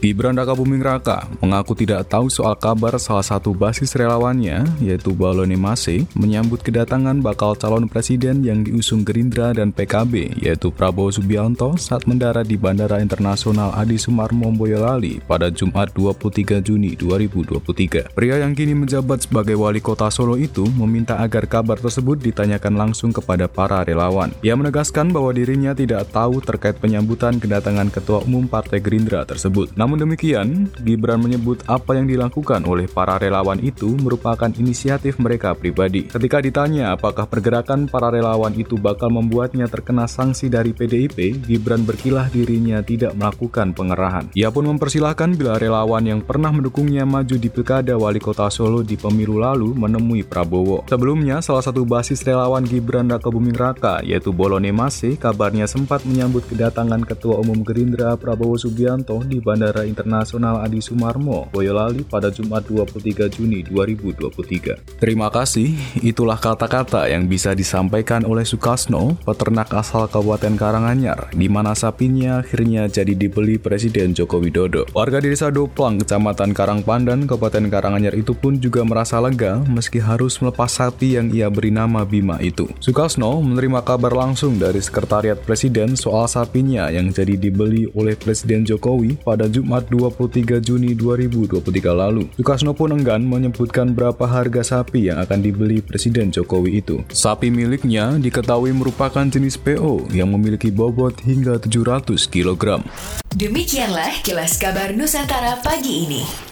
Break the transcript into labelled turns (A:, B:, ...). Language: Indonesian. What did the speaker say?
A: Gibran Raka Buming Raka mengaku tidak tahu soal kabar salah satu basis relawannya, yaitu Balone Mase, menyambut kedatangan bakal calon presiden yang diusung Gerindra dan PKB, yaitu Prabowo Subianto saat mendarat di Bandara Internasional Adi Sumarmo Boyolali pada Jumat 23 Juni 2023. Pria yang kini menjabat sebagai wali kota Solo itu meminta agar kabar tersebut ditanyakan langsung kepada para relawan. Ia menegaskan bahwa dirinya tidak tahu terkait penyambutan kedatangan Ketua Umum Partai Gerindra tersebut. Namun namun demikian, Gibran menyebut apa yang dilakukan oleh para relawan itu merupakan inisiatif mereka pribadi. Ketika ditanya apakah pergerakan para relawan itu bakal membuatnya terkena sanksi dari PDIP, Gibran berkilah dirinya tidak melakukan pengerahan. Ia pun mempersilahkan bila relawan yang pernah mendukungnya maju di Pilkada Wali Kota Solo di pemilu lalu menemui Prabowo. Sebelumnya, salah satu basis relawan Gibran Raka Buming Raka, yaitu Bolone Mase, kabarnya sempat menyambut kedatangan Ketua Umum Gerindra Prabowo Subianto di Bandara Bandara Internasional Adi Sumarmo, Boyolali pada Jumat 23 Juni 2023. Terima kasih, itulah kata-kata yang bisa disampaikan oleh Sukasno, peternak asal Kabupaten Karanganyar, di mana sapinya akhirnya jadi dibeli Presiden Joko Widodo. Warga di Desa Doplang, Kecamatan Karangpandan, Kabupaten Karanganyar itu pun juga merasa lega meski harus melepas sapi yang ia beri nama Bima itu. Sukasno menerima kabar langsung dari Sekretariat Presiden soal sapinya yang jadi dibeli oleh Presiden Jokowi pada Jumat Jumat 23 Juni 2023 lalu. Sukasno pun enggan menyebutkan berapa harga sapi yang akan dibeli Presiden Jokowi itu. Sapi miliknya diketahui merupakan jenis PO yang memiliki bobot hingga 700 kg.
B: Demikianlah kilas kabar Nusantara pagi ini.